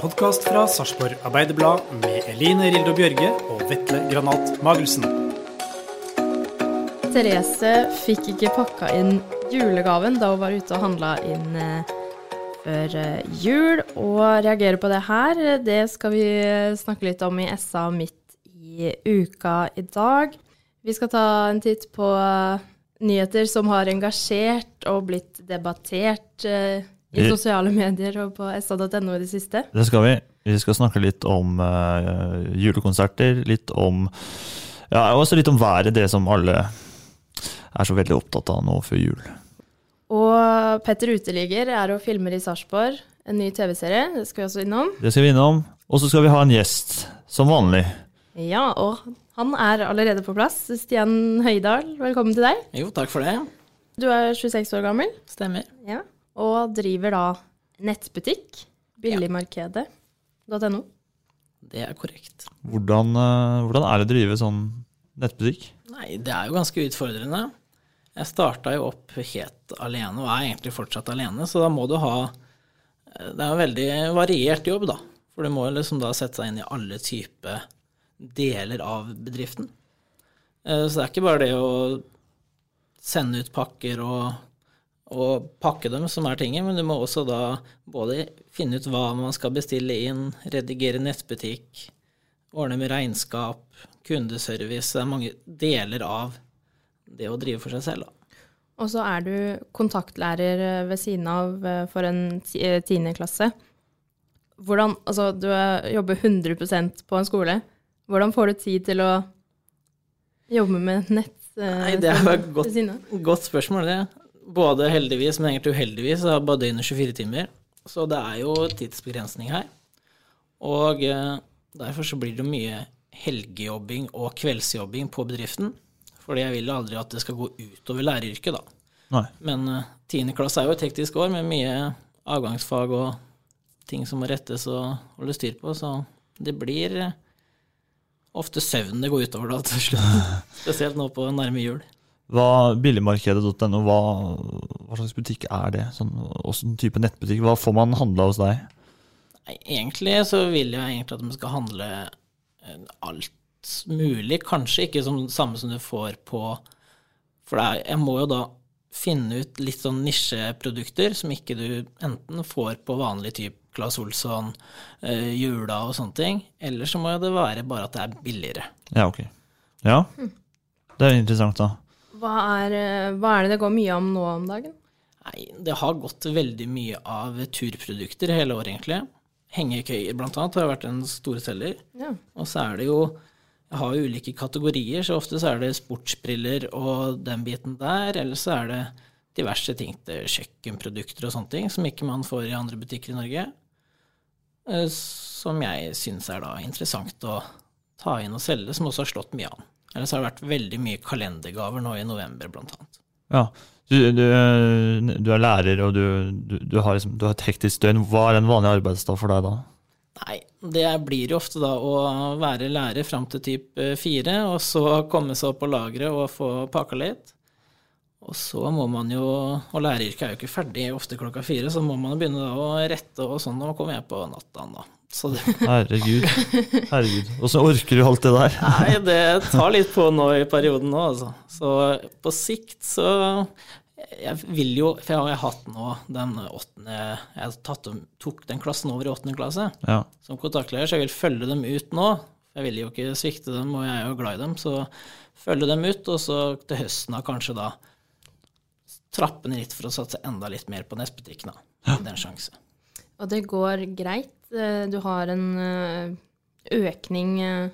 Podkast fra Sarpsborg Arbeiderblad med Eline Rildo Bjørge og Vetle Granat Magelsen. Therese fikk ikke pakka inn julegaven da hun var ute og handla inn eh, før eh, jul. Og reagere på det her, det skal vi snakke litt om i SA midt i uka i dag. Vi skal ta en titt på eh, nyheter som har engasjert og blitt debattert eh, i sosiale medier og på sa.no i det siste. Det skal vi. Vi skal snakke litt om uh, julekonserter, litt om Ja, også litt om været, det som alle er så veldig opptatt av nå før jul. Og Petter Uteligger er og filmer i Sarpsborg, en ny TV-serie. Det skal vi også innom. Det skal vi innom. Og så skal vi ha en gjest, som vanlig. Ja, og han er allerede på plass. Stian Høydahl, velkommen til deg. Jo, takk for det. Du er 26 år gammel Stemmer. ja. Og driver da nettbutikk, billigmarkedet.no. Det er korrekt. Hvordan, eh, hvordan er det å drive sånn nettbutikk? Nei, det er jo ganske utfordrende. Jeg starta jo opp helt alene, og er egentlig fortsatt alene, så da må du ha Det er en veldig variert jobb, da. For du må liksom da sette seg inn i alle typer deler av bedriften. Eh, Så det er ikke bare det å sende ut pakker og, og pakke dem som er tinget, men du må også da både finne ut hva man skal bestille inn, redigere nettbutikk, ordne med regnskap, kundeservice. Det er mange deler av det å drive for seg selv, da. Og så er du kontaktlærer eh, ved siden av eh, for en eh, tiendeklasse. Hvordan, altså du er- jobber 100% på en skole. Hvordan får du tid til å jobbe med nett? Nei, det er jo et godt, godt spørsmål, det. Både heldigvis, men egentlig uheldigvis, har bare døgnet 24 timer. Så det er jo tidsbegrensning her. Og eh, derfor så blir det mye helgejobbing og kveldsjobbing på bedriften. Fordi jeg vil aldri at det skal gå utover læreryrket, da. Nei. Men eh, tiende klasse er jo et hektisk år med mye avgangsfag og ting som må rettes og holde styr på, så det blir eh, ofte søvn det går utover da til slutt. Spesielt nå på nærme jul. Hva, billigmarkedet.no, hva, hva slags butikk er det? Sånn, Åssen type nettbutikk? Hva får man handla hos deg? Egentlig så vil jeg egentlig at man skal handle eh, alt mulig. Kanskje ikke som samme som du får på For det er, jeg må jo da finne ut litt sånn nisjeprodukter som ikke du enten får på vanlig type Claes Olsson, eh, Jula og sånne ting. Eller så må det være bare at det er billigere. Ja, ok. Ja, det er interessant, da. Hva er, eh, hva er det det går mye om nå om dagen? Nei, det har gått veldig mye av turprodukter hele året, egentlig. Hengekøyer, blant annet, har vært en storselger. Ja. Og så er det jo Jeg har jo ulike kategorier, så ofte så er det sportsbriller og den biten der, eller så er det diverse ting til kjøkkenprodukter og sånne ting som ikke man får i andre butikker i Norge. eh, Som jeg syns er da interessant å ta inn og selge, som også har slått mye an. Ellers har det vært veldig mye kalendergaver nå i november, blant annet. Ja. Du, du, du er lærer, og du, du, har liksom, du har et hektisk døgn. Hva er en vanlig arbeidsdag for deg da? Nei, det blir jo ofte da å være lærer fram til typ eh, fire, og så komme seg opp på lageret og få pakka litt. Og så må man jo, og læreryrket er jo ikke ferdig ofte klokka fire, så må man begynne å rette og sånn, og komme hjem på natta da. Så det, Herregud. Herregud. Åssen orker du alt det der? nei, det tar litt på nå i perioden nå, altså. Så på sikt så Jeg vil jo, for jeg har hatt nå den åttende Jeg tatt, tok den klassen over i åttende klasse Ja. som kontaktleder, så jeg vil følge dem ut nå. Jeg vil jo ikke svikte dem, og jeg er jo glad i dem, så følge dem ut, og så til høsten da kanskje da trappe ned litt for å satse enda litt mer på nettbutikken. da. Den en sjanse. Og det går greit. Eh, Du har en eh, økning eh,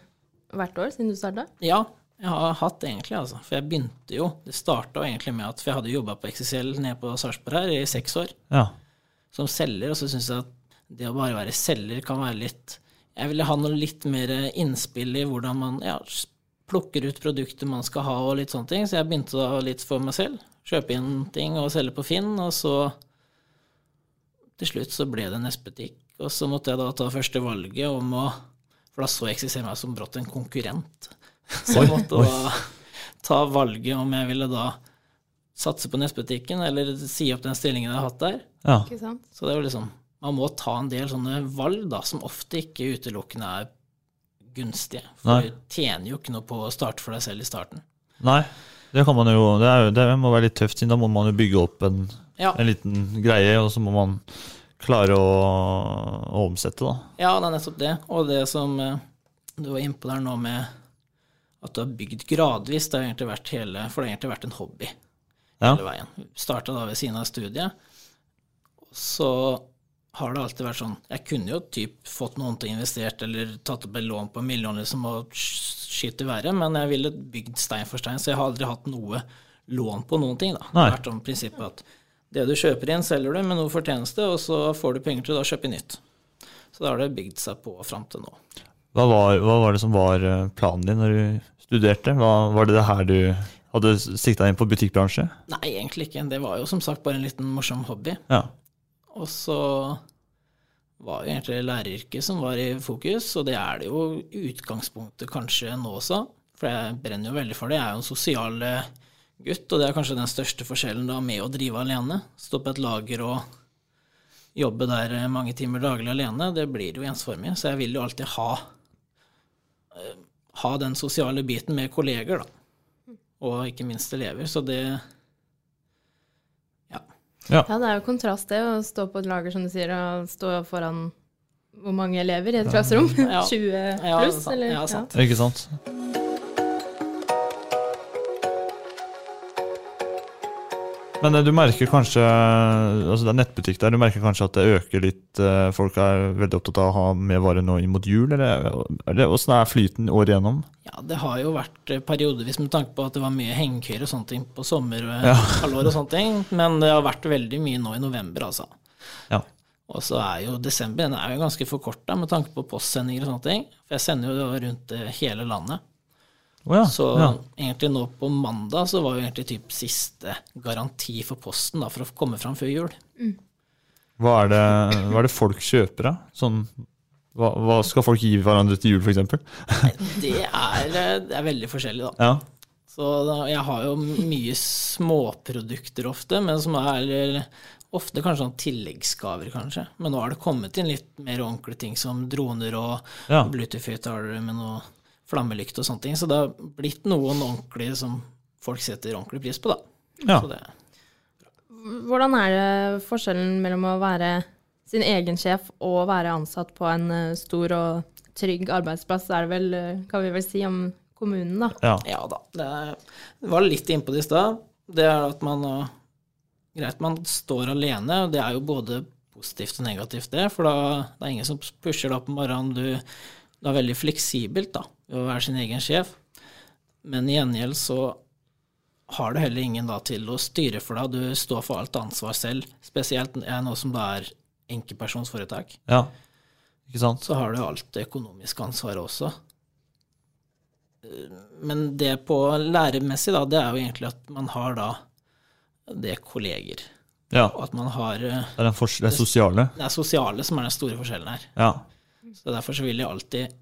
hvert år siden du starta? Ja, jeg har hatt det egentlig, altså. For jeg begynte jo Det starta egentlig med at For jeg hadde jobba på XXL nede på Sarpsborg her i seks år Ja. som selger, og så syns jeg at det å bare være selger kan være litt Jeg ville ha noe litt mer innspill i hvordan man ja, plukker ut produkter man skal ha og litt sånne ting, så jeg begynte da litt for meg selv. Kjøpe inn ting og selge på Finn, og så til slutt så ble det nettbutikk. Og så måtte jeg da ta første valget om å For da så XXL meg som brått en konkurrent. Så jeg måtte da ta valget om jeg ville da satse på nettbutikken eller si opp den stillingen jeg har hatt der. Ja. Så det er jo liksom Man må ta en del sånne valg, da, som ofte ikke utelukkende er gunstige. For Nei. du tjener jo ikke noe på å starte for deg selv i starten. Nei, det kan man jo Det, er, det må være litt tøft, siden da må man jo bygge opp en, Ja. en liten greie, og så må man klare å, å omsette, da. Ja, det er nettopp det. Og det som eh, du var innpå der nå med at du har bygd gradvis, det har egentlig vært hele For det har egentlig vært en hobby Ja. hele veien. Starta da ved siden av studiet. Så har det alltid vært sånn Jeg kunne jo typ fått noen til å investert eller tatt opp et lån på en million liksom, og skyte i været, men jeg ville bygd stein for stein, så jeg har aldri hatt noe lån på noen ting. da. Det har vært om prinsippet at det du kjøper inn, selger du med noe fortjeneste, og så får du penger til å da kjøpe nytt. Så da har det bygd seg på fram til nå. Hva var, hva var det som var eh, planen din når du studerte? Hva, var det det her du hadde sikta inn på butikkbransje? Nei, egentlig ikke. Det var jo som sagt bare en liten morsom hobby. Ja. Og så var jo egentlig læreryrket som var i fokus, og det er det jo utgangspunktet kanskje nå også. For jeg brenner jo veldig for det. Jeg er jo en sosial eh, gutt, og det er kanskje den største forskjellen da med å drive alene. Stå på et lager og jobbe der eh, mange timer daglig alene. Det blir jo ensformig, så jeg vil jo alltid ha eh, ha den sosiale biten med kolleger, da. Og ikke minst elever. Så det Ja, det er jo kontrast det å stå på et lager, som du sier, og stå foran hvor mange elever i et klasserom? Ja. 20 pluss, eller? Ja, sant. Ikke sant? Men eh, du merker kanskje altså Det er nettbutikk der, du merker kanskje at det øker litt eh, Folk er veldig opptatt av å ha med varer nå inn mot jul, eller eller åssen er flyten året igjennom? Ja, det har jo vært eh, periodevis med tanke på at det var mye hengekøyer og sånne ting på sommer og Ja. og sånne ting, men det har vært veldig mye nå i november, altså. Ja. Og så er jo desember den er jo ganske forkorta med tanke på postsendinger og sånne ting. For jeg sender jo rundt eh, hele landet. Å ja, Så ja. egentlig nå på mandag så var jo egentlig typ siste garanti for posten da, for å komme fram før jul. Hva er det, hva er det folk kjøper, da? Sånn, hva, hva skal folk gi hverandre til jul, f.eks.? Det er, eh, det er veldig forskjellig, da. Ja. Så da, jeg har jo mye småprodukter ofte, men som er ofte kanskje sånn tilleggsgaver, kanskje. Men nå har det kommet inn litt mer ordentlige ting som droner og Ja. Bluetooth-høyttalere med noe flammelykt og sånne ting. Så det har blitt noen ordentlige som folk setter ordentlig pris på, da. Ja. Så det, Hvordan er det forskjellen mellom å være sin egen sjef og være ansatt på en eh, stor og trygg arbeidsplass? Er det vel, eh, kan vi vel si om kommunen, da. Ja. ja da. Det var litt innpå det i stad. Det er at man uh, Greit, man står alene, og det er jo både positivt og negativt, det. For da det er ingen som pusher deg opp om morgenen. Du, det er veldig fleksibelt da, å være sin egen sjef. Men i gjengjeld så har du heller ingen da til å styre for deg. Du står for alt ansvar selv. Spesielt nå som det er enkeltpersonsforetak. ja. Ikke sant? Så har du alt det økonomiske ansvaret også. Men det på læremessig, da, det er jo egentlig at man har da det kolleger. Ja. Og at man har eh, Det er den det det sosiale. Det er sosiale som er den store forskjellen her. Ja. Så derfor så vil jeg alltid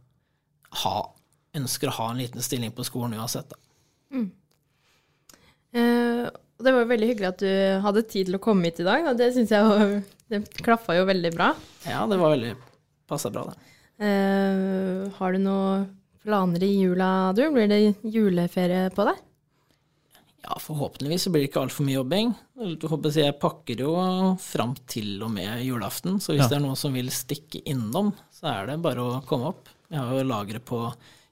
ha Ønsker å ha en liten stilling på skolen uansett, da. Eh, det var jo veldig hyggelig at du hadde tid til å komme hit i dag. Og det syns jeg var, det klaffa jo veldig bra. Ja, det var veldig Passa bra, det. Eh, har du noen planer i jula, du? Blir det juleferie på deg? Ja, forhåpentligvis så blir det ikke altfor mye jobbing. Jeg pakker jo fram til og med julaften, så hvis Ja. det er noen som vil stikke innom, så er det bare å komme opp. Jeg har jo lageret på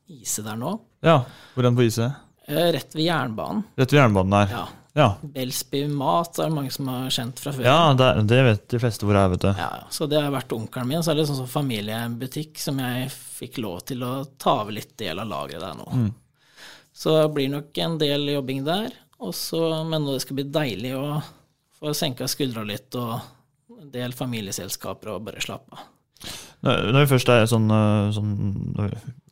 Ise der nå. Ja, hvordan på iset? Eh, Rett ved jernbanen. Rett ved jernbanen der. Ja. Ja, Belsby Mat er det mange som har kjent fra før. ja det, det vet de fleste hvor er, vet du. Ja, ja. så det har vært onkelen min. Så er det sånn familiebutikk som jeg fikk lov til å ta over litt del av lageret der nå. Mm. Så det blir nok en del jobbing der. Og så, men det skal bli deilig å få senka skuldra litt og en del familieselskaper og bare slappe av. Når vi først er sånn, øh, sånn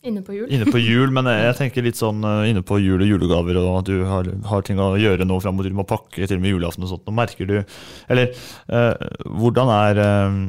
Inne på jul. inne på jul, men jeg tenker litt sånn øh, inne på jul og julegaver, og at du har, har ting å gjøre nå fram mot jul, må pakke til og med julaften og sånt. Nå merker du Eller eh, hvordan er eh,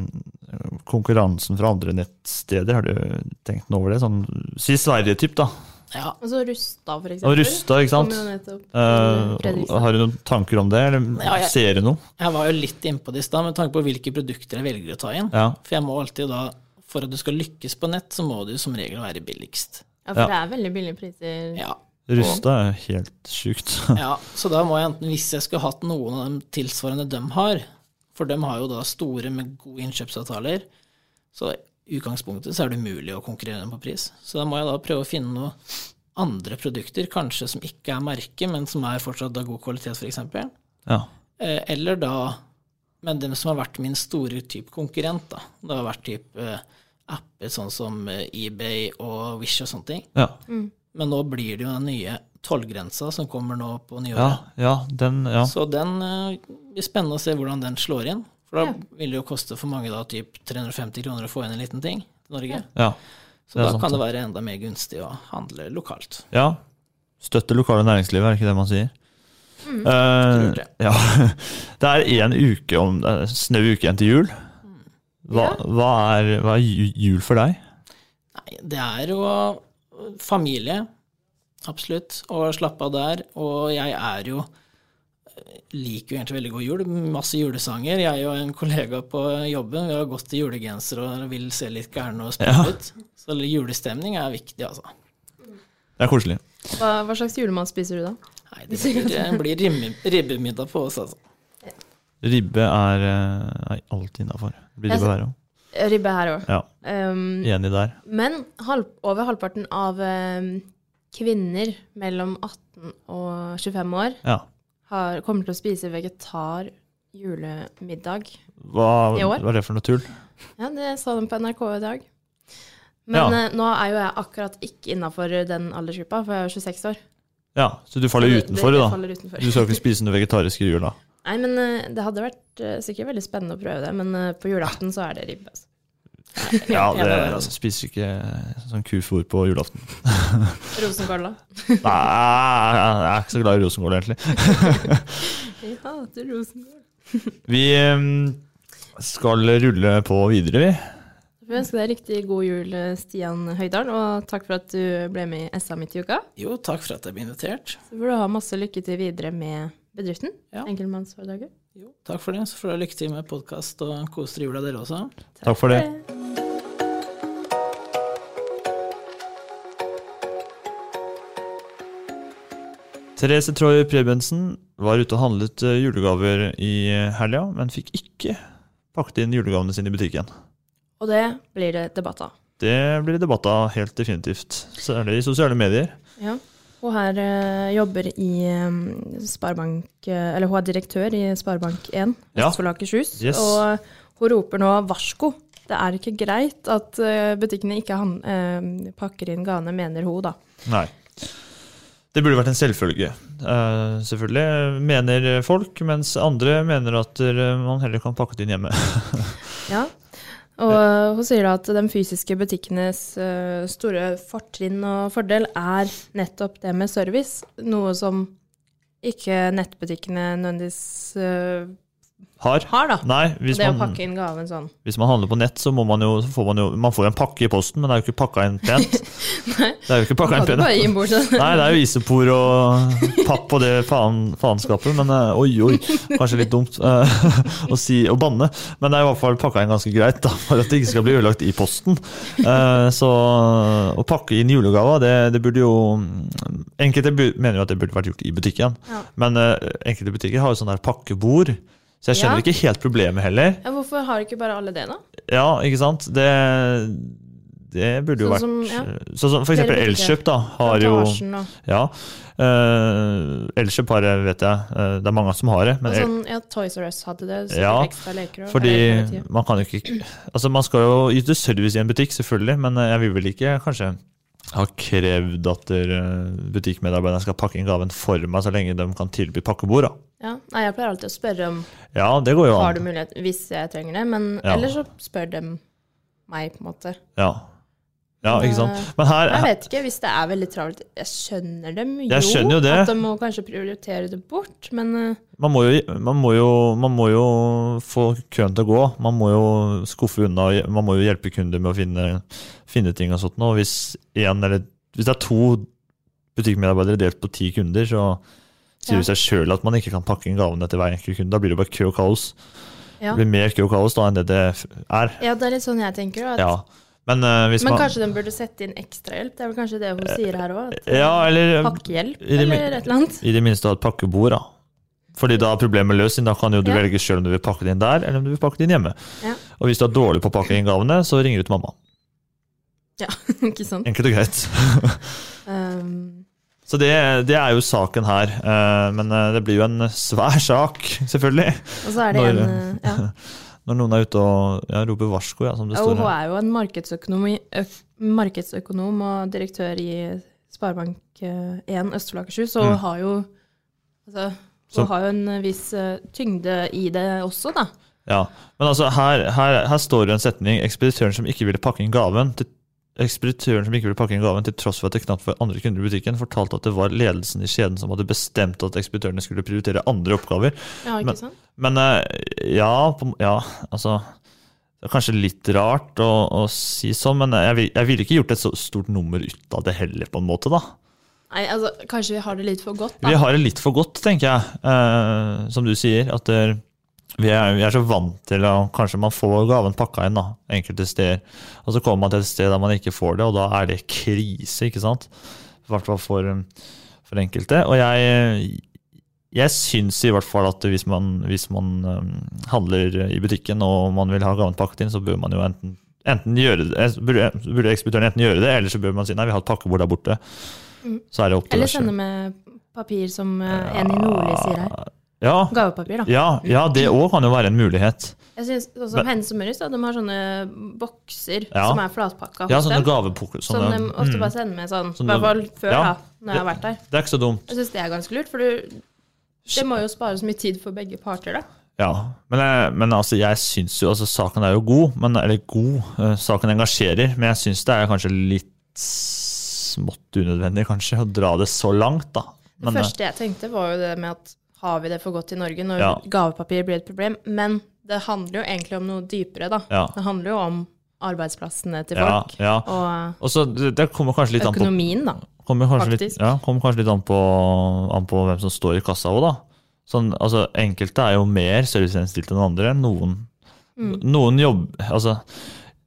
konkurransen fra andre nettsteder? Har du tenkt noe over det? Sånn, Si Sverige-typ, da. Ja, Og så Rusta, for eksempel. Og Rusta, ikke sant? Eh, Fredrikstad. har du noen tanker om det, eller Ja, jeg- ser du noe? jeg var jo litt innpå det i stad med tanke på hvilke produkter jeg velger å ta inn. Ja. For jeg må alltid da, for at du skal lykkes på nett, så må du som regel være billigst. Ja, for Ja. det er veldig billige priser. Ja, Rusta er helt sjukt. Ja, så da må jeg enten, hvis jeg skulle hatt noen av dem tilsvarende de har, for de har jo da store med gode innkjøpsavtaler, så utgangspunktet så er det umulig å konkurrere på pris. Så da må jeg da prøve å finne noe andre produkter, kanskje som ikke er merke, men som er fortsatt av god kvalitet, f.eks. Ja. Eh, Eller da Men dem som har vært min store type konkurrent, da. Det har vært type eh, apper sånn som eh, eBay og Wish og sånne ting. Ja. Men nå blir det jo den nye tollgrensa som kommer nå på nyåret. ja, ja, den Ja. Så den blir spennende å se hvordan den slår inn. For da Ja. vil det jo koste for mange da typ 350 kroner å få inn en liten ting til Norge. ja. Så da sant, kan det være enda mer gunstig å handle lokalt. Ja. Støtte lokale næringslivet, er det ikke det man sier? Mm. Uh, det. ja. Det er én uke om snau uke igjen til jul. Hva, hva, er, hva er jul for deg? Nei, det er jo familie, absolutt, og slappe av der. Og jeg er jo liker jo egentlig veldig god jul. Masse julesanger. Jeg og en kollega på jobben vi har gått i julegenser og vil se litt gærne og spille Ja. ut. Så julestemning er viktig, altså. Det er koselig. Hva, hva slags julemat spiser du da? Nei, det blir, det blir ribbe, ribbemiddag på oss, altså. Ribbe er, eh, er alltid innafor. Blir ribbe her òg. Ribbe her òg. Ja, Um, enig der. men halv, over halvparten av um, kvinner mellom 18 og 25 år Ja. Har, kommer til å spise vegetar julemiddag. Hva, I år? hva er det for noe tull? Ja, det sa de på NRK i dag. Men Ja. eh, nå er jo jeg akkurat ikke innafor den aldersgruppa, for jeg er 26 år. Ja, Så du faller Det- utenfor, det- det da? faller utenfor. Du skal ikke spise noe vegetarisk i jula? Nei, men eh, det hadde vært eh, sikkert veldig spennende å prøve det, men eh, på julaften så er det ribbe. Altså. Ja, det spiser ikke sånn kufor på julaften. Rosenkål, da? Nei, jeg er ikke så glad i rosenkål, egentlig. Jeg hater rosenkål. Vi eh, skal rulle på videre, vi. Vi ønsker deg riktig god jul, eh, Stian Høydal, og takk for at du ble med i SA midt i uka. Jo, takk for at jeg ble invitert. Så får du ha masse lykke til videre med bedriften. Ja. Enkeltmannsforedraget. Jo, takk for det. Så får dere lykke til med podkast og kos dere i jula, dere også. Takk for det. Therese Troy Prebensen var ute og handlet eh, julegaver i eh, helga, men fikk ikke pakket inn julegavene sine i butikken. Og det blir det debatt av. Det blir det debatt av, helt definitivt. Særlig i sosiale medier. Ja. Hun her eh, jobber i eh, Sparebank Eller hun er direktør i Sparebank1 Ja. Vestfold og Akershus. Yes. Og hun roper nå varsko. Det er ikke greit at eh, butikkene ikke han, pakker inn gavene, mener hun, da. Nei. Det burde vært en selvfølge. uh, selvfølgelig mener folk, mens andre mener at eh, man heller kan pakke det inn hjemme. Ja. Og eh, hun sier da at de fysiske butikkenes uh, store fortrinn og fordel er nettopp det med service, noe som ikke nettbutikkene nødvendigvis har. har, da. Nei, hvis det å pakke inn gaven sånn. hvis man handler på nett, så må man jo, så får man jo Man får jo en pakke i posten, men det er jo ikke pakka inn pent. Nei, Det er jo ikke pakka inn pent. bort. sånn. Nei, det er jo isopor og papp og det faen, faenskapet, men eh, oi, oi. Kanskje litt dumt eh, å si å banne, men det er i hvert fall pakka inn ganske greit, da, for at det ikke skal bli ødelagt i posten. Eh, så å pakke inn julegaver, det, det burde jo Enkelte mener jo at det burde vært gjort i butikken, Ja. men enkelte butikker har jo sånn der pakkebord. Så jeg skjønner Ja. ikke helt problemet heller. Ja, hvorfor har ikke bare alle det, da? Ja, ikke sant? Det, det burde jo Sånn vært som, ja. Sånn som for eksempel Elkjøp, da. Har jo Plantasjen Ja. Uh, Elkjøp har det, vet jeg. Uh, det er mange som har det. Men sånn, ja, Toys R Us hadde det. Ja, ekstra leker og fordi eller man kan jo ikke Altså, man skal jo yte service i en butikk, selvfølgelig, men eh, jeg vil vel ikke kanskje ha krevd at der, butikkmedarbeiderne skal pakke inn gaven for meg, så lenge de kan tilby pakkebord. da. Ja, nei, jeg pleier alltid å spørre om Ja, det går jo har du mulighet hvis jeg trenger det, men Ja. ellers så spør de meg, på en måte. Ja. ja, ikke sant. Eh, Men her, Jeg vet ikke, hvis det er veldig travelt Jeg skjønner dem jo, Jeg skjønner jo det. at de må kanskje prioritere det bort, men eh, man må, jo, man, må jo, man må jo få køen til å gå. Man må jo skuffe unna, man må jo hjelpe kunder med å finne, finne ting og sånt. Og hvis, en, eller, hvis det er to butikkmedarbeidere delt på ti kunder, så sier Ja. seg sjøl at man ikke kan pakke inn gavene til hver enkelt kunde. Da blir det bare kø og kaos. ja. Det blir mer kø og kaos da enn det det er. ja, det er litt sånn jeg tenker. At, Ja. Men, uh, Men man kanskje den burde sette inn ekstrahjelp? Det er vel kanskje det hun sier her òg? Ja, eller Pakkehjelp, i det min- eller et eller annet? I det minste ha et pakkebord, da. Fordi da er problemet løst. siden Da kan jo du Ja. velge sjøl om du vil pakke det inn der, eller om du vil pakke det inn hjemme. Ja. Og hvis du er dårlig på å pakke inn gavene, så ringer du til mamma. Ja, ikke sant? Enkelt og greit. Um, Så det, det er jo saken her. Eh, Men eh, det blir jo en svær sak, selvfølgelig. og så er det Når- en eh, ja. Når noen er ute og ja, roper varsko, ja, som det står her. hun er jo en øk, markedsøkonom og direktør i Sparebank1 Østfold og Akershus, og Mm. har jo altså, Så- hun har jo en viss tyngde i det også, da. Ja, Men altså, her, her, her står det en setning. Ekspeditøren som ikke ville pakke inn gaven til Ekspeditøren som ikke ville pakke inn gaven til tross for at det knapt var andre kunder i butikken, fortalte at det var ledelsen i kjeden som hadde bestemt at ekspeditørene skulle prioritere andre oppgaver. Ja, ikke Men- sant? Men eh, ja, på, ja, altså Det er kanskje litt rart å, å si sånn, men jeg, vil- jeg ville ikke gjort et så stort nummer ut av det heller, på en måte. da. Nei, altså, kanskje vi har det litt for godt, da. Vi har det litt for godt, tenker jeg. Eh, som du sier, at det, vi, er, vi er så vant til at Kanskje man får gaven pakka inn da, enkelte steder, og så kommer man til et sted der man ikke får det, og da er det krise, ikke sant? I hvert fall for, for enkelte. Og jeg, jeg syns i hvert fall at hvis man, hvis man eh, handler i butikken og man vil ha gaven pakket inn, så bør man jo enten Enten gjøre det, burde, burde ekspeditøren enten gjøre det, eller så bør man si nei, vi har et pakkebord der borte. Mm. Så er det opp til Eller sende med papir, som eh, en i Nordli sier her. Ja, Gavepapir, da. ja, ja det òg kan jo være en mulighet. Jeg synes også Men- Hennes og Møris, de har sånne bokser Ja. som er flatpakka Ja, sånne gavepokker. Som de ofte mm. bare sender med sånn. I hvert fall før, ja. da, når jeg har vært der. Det er ikke så dumt. Jeg syns det er ganske lurt, for du, det må jo spare så mye tid for begge parter, da. Ja, men, jeg, men altså, jeg syns jo altså, Saken er jo god, men, eller god, eh, saken engasjerer, men jeg syns det er kanskje litt smått unødvendig kanskje å dra det så langt, da. Men, det første jeg tenkte, var jo det med at har vi det for godt i Norge når Ja. gavepapir blir et problem? Men det handler jo egentlig om noe dypere, da. Ja. Det handler jo om arbeidsplassene til folk. ja. Og Og så det, kommer kanskje litt an på økonomien, da. kommer kanskje, litt, faktisk. ja, kommer kanskje litt an på, an på hvem som står i kassa òg, da. Sånn, altså, enkelte er jo mer serviceinnstilt enn andre. Noen, Mm. noen jobb... Altså,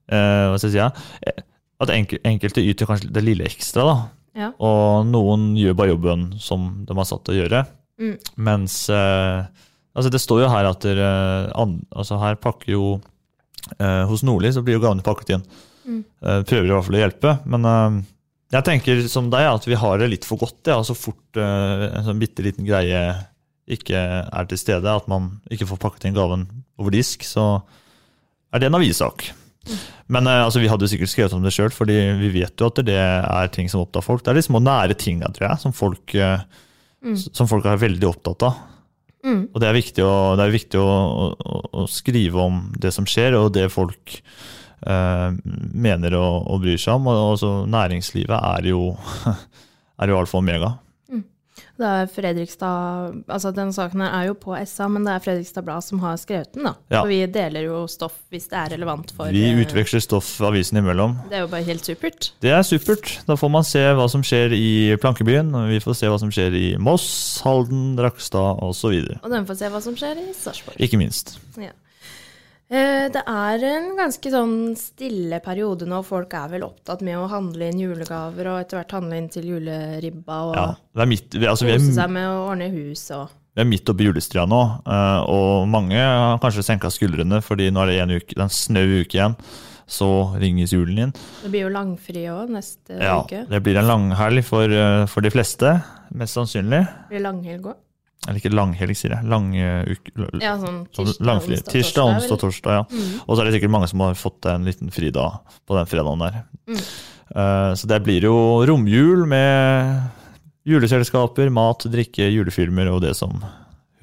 eh, hva skal jeg si? Ja? Eh, At enkel, enkelte yter kanskje det lille ekstra, da. Ja. Og noen gjør bare jobben som de har satt til å gjøre. Mm. Mens eh, altså Det står jo her at dere, an, altså her pakker jo eh, Hos Nordli så blir jo gavene pakket inn. Mm. Eh, prøver i hvert fall å hjelpe. Men eh, jeg tenker som deg at vi har det litt for godt. Ja, så fort eh, en sånn bitte liten greie ikke er til stede, at man ikke får pakket inn gaven over disk, så er det en avissak. Men eh, altså, vi hadde jo sikkert skrevet om det sjøl, fordi vi vet jo at det er ting som opptar folk. Det er de små nære tinga, tror jeg, som folk, eh, Mm. som folk er veldig opptatt av. Mm. Og det er viktig, å, det er viktig å, å, å skrive om det som skjer, og det folk eh, mener og, og bryr seg om. Og også næringslivet er jo, er jo alfa og omega. Det er Fredrikstad Altså, den saken her er jo på SA, men det er Fredrikstad Blad som har skrevet den, da. Ja. Så vi deler jo stoff hvis det er relevant for Vi eh, utveksler stoff avisen imellom. Det er jo bare helt supert. Det er supert. Da får man se hva som skjer i Plankebyen, og vi får se hva som skjer i Moss, Halden, Drakstad osv. Og den får se hva som skjer i Sarpsborg. Ikke minst. Ja. Eh, Det er en ganske sånn stille periode nå. Folk er vel opptatt med å handle inn julegaver og etter hvert handle inn til juleribba og Ja, det er midt, altså, vi kose seg med å ordne hus og vi er midt oppi julestria nå, eh, og mange har kanskje senka skuldrene, fordi nå er det en uke, en snau uke igjen. Så ringes julen inn. Det blir jo langfri òg neste Ja, uke. det blir en langhelg for, eh, for de fleste, mest sannsynlig. Det blir langhelg òg. Eller ikke langhelg, sier jeg. Lang uh. Ja, sånn Sånn tirsdag, Tirsdag, torsdag, onsdag, torsdag. ja. Mm. Og så er det sikkert mange som har fått en liten fridag på den fredagen der. Mm. Uh, så det blir jo romjul med juleselskaper, mat, drikke, julefilmer og det som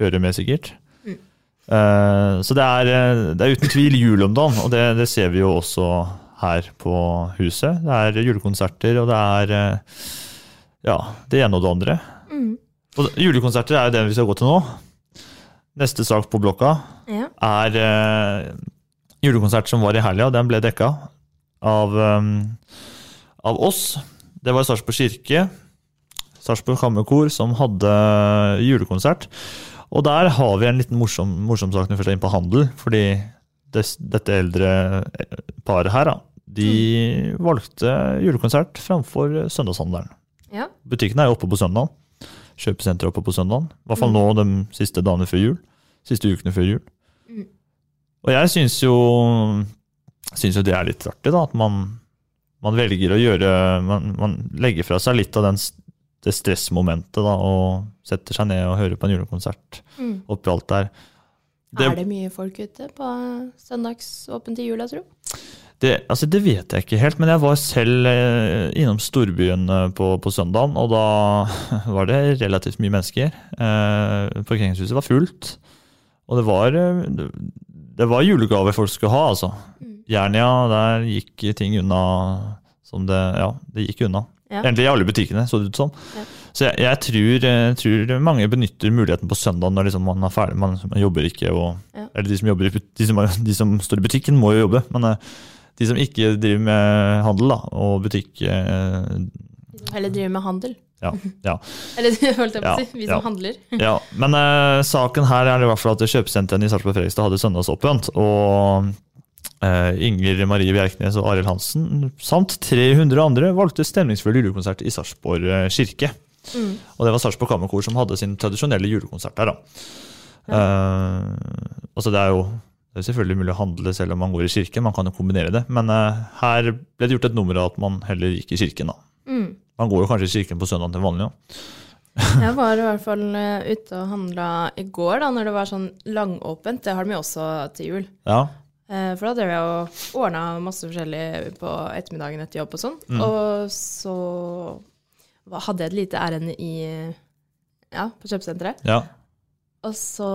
hører med, sikkert. Mm. Uh, så det er, det er uten tvil jul om dagen, og det, det ser vi jo også her på huset. Det er julekonserter, og det er ja, det ene og det andre. Mm. Og julekonserter er jo det vi skal gå til nå. Neste sak på blokka Ja. er eh, julekonsert som var i helga. Den ble dekka av, um, av oss. Det var Sarpsborg kirke, Sarpsborg Kammerkor, som hadde julekonsert. Og der har vi en liten morsom, morsom sak når vi først er inne på handel. Fordi des, dette eldre eh, paret her, da, de valgte julekonsert framfor søndagshandelen. Ja. Butikken er jo oppe på søndagen. Kjøpesenteret er oppe på søndagen. I hvert fall nå de siste dagene før jul. Siste ukene før jul. Mm. Og jeg syns jo, syns jo det er litt artig, da. At man, man velger å gjøre man, man legger fra seg litt av den, det stressmomentet, da, og setter seg ned og hører på en julekonsert Mm. oppi alt der. Er det mye folk ute på søndagsåpent i jula, tro? Det, altså det vet jeg ikke helt, men jeg var selv eh, innom storbyen eh, på, på søndagen, og da var det relativt mye mennesker. Eh, parkeringshuset var fullt, og det var, eh, det, var julegaver folk skulle ha, altså. Jernia, der gikk ting unna som det Ja, det gikk unna. Ja. Egentlig i alle butikkene, så det ut som. Ja. Så jeg, jeg tror, tror mange benytter muligheten på søndag når liksom man er ferdig, man, man jobber ikke. Og, Ja. Eller de som, jobber de, som, de som står i butikken, må jo jobbe. Men de som ikke driver med handel da, og butikk De som heller driver med handel? ja, ja. Eller holdt jeg på å si, vi som ja. handler. ja. Men uh, saken her er i hvert fall at kjøpesentrene i Sarpsborg Fredrikstad hadde søndagsåpent. Og uh, Inger Marie Bjerknes og Arild Hansen samt 300 andre valgte stemningsfull julekonsert i Sarpsborg eh, kirke. Mm. Og det var Sarpsborg Kammerkor som hadde sin tradisjonelle julekonsert der. da. Eh, altså det er jo det er selvfølgelig mulig å handle selv om man går i kirken, man kan jo kombinere det. Men uh, her ble det gjort et nummer av at man heller gikk i kirken. da. Mm. Man går jo kanskje i kirken på søndag til vanlig òg. Jeg var i hvert fall eh, ute og handla i går, da, når det var sånn langåpent. Det har de jo også til jul. Ja. Eh, For da drev jeg og ordna masse forskjellig på ettermiddagen etter jobb og sånn. Mm. Og så hadde jeg et lite ærend i ja, på kjøpesenteret. Ja. Og så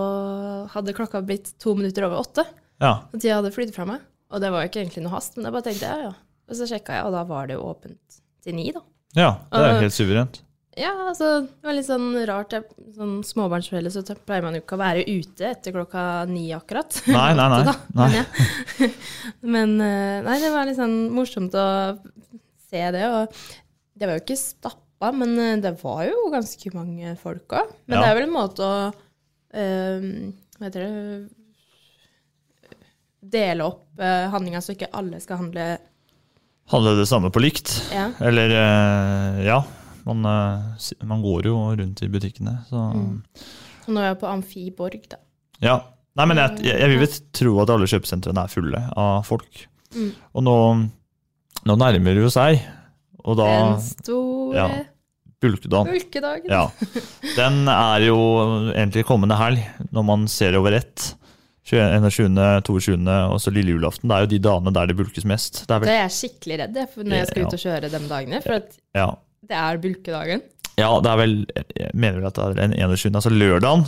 hadde klokka blitt to minutter over åtte. Ja. Og tida hadde flyttet fra meg. Og det var jo ikke egentlig noe hast, men jeg bare tenkte ja, ja. Og så sjekka jeg, og da var det jo åpent til ni, da. ja, det er Og- helt suverent. Ja, altså, det var litt sånn rart. Jeg, sånn småbarnsforeldre så pleier man jo ikke å være ute etter klokka ni akkurat. Nei, nei, nei. nei. nei. Men, eh, nei, det var litt sånn morsomt å se det. Og det var jo ikke stappa, men eh, det var jo ganske mange folk òg. Men Ja. det er vel en måte å Hva heter det Dele opp uh, handlinga så ikke alle skal handle Handle det samme på likt. Ja. Eller eh, ja. Man, eh, man går jo rundt i butikkene, så Mm. Så nå er jeg på Amfiborg, da. Ja. Nei, men jeg, jeg, jeg vil vel tro at alle kjøpesentrene er fulle av folk. Mm. Og nå, nå nærmer det jo seg, og da Den store ja, Bulkedagen. bulkedagen. Ja. Den er jo egentlig kommende helg, når man ser over ett. 21., 22. og så lille julaften. Det er jo de dagene der det bulkes mest. Det er Da det er jeg skikkelig redd for når jeg skal ut og kjøre de dagene, for at ja. det er bulkedagen. ja, det er vel Jeg mener vel at det er den 21., altså lørdagen,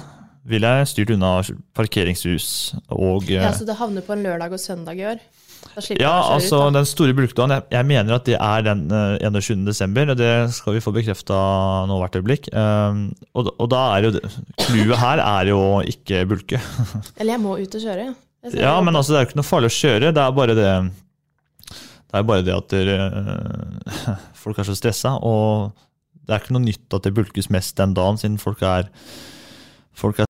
vil jeg styrt unna parkeringshus og eh, Ja, så det havner på en lørdag og søndag i år. Ja, altså ut, den store bulkdagen, jeg, jeg mener at det er den uh, 21. desember, og det skal vi få bekrefta nå hvert øyeblikk. Um, og, og da er jo Clouet her er jo ikke bulke. Eller jeg må ut og kjøre, ja. Ja, men altså det er jo ikke noe farlig å kjøre, det er bare det Det er bare det at dere, uh, folk er så stressa, og det er ikke noe nytt at det bulkes mest den dagen, siden folk er Folk er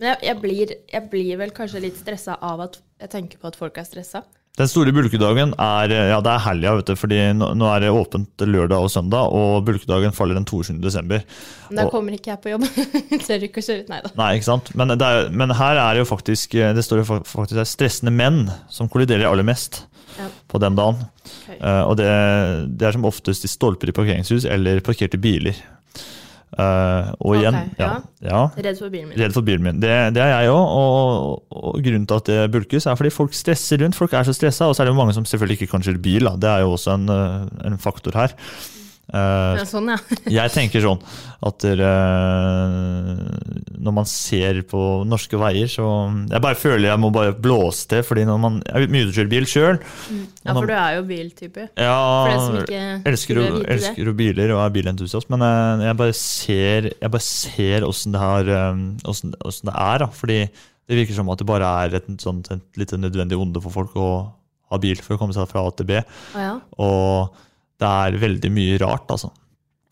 Men jeg, jeg, blir, jeg blir vel kanskje litt stressa av at jeg tenker på at folk er stressa. Den store bulkedagen er ja, det er helga, vet du, fordi nå, nå er det åpent lørdag og søndag, og bulkedagen faller den 22. desember. Men da Og- kommer ikke jeg på jobb. Tør ikke å kjøre ut. Nei da. Nei, ikke sant? Men, det er, men her er det jo faktisk Det står jo faktisk det stressende menn som kolliderer aller mest Ja. på den dagen. Okay. Uh, og det, det er som oftest i stolper i parkeringshus eller parkerte biler. Eh, og okay, igjen, ja. ja. ja. Redd for bilen min. Redd for bilen min. Det, det er jeg òg. Og, og grunnen til at det bulkes, er fordi folk stresser rundt. Folk er så stressa, og så er det mange som selvfølgelig ikke kan kjøre bil. Da. Det er jo også en, eh, en faktor her. Ja, sånn, ja. jeg tenker sånn at uh, når man ser på norske veier, så Jeg bare føler jeg må bare blåse til, fordi når man Jeg er mye kjører bil sjøl. ja, for du er jo biltype. Ja, elsker, det. elsker biler og er bilentusiast, men eh, jeg bare ser Jeg bare ser åssen det, det er. Da. Fordi det virker som at det bare er et, sånt, et lite nødvendig onde for folk å ha bil for å komme seg fra A til B. Å ja. Og det er veldig mye rart, altså.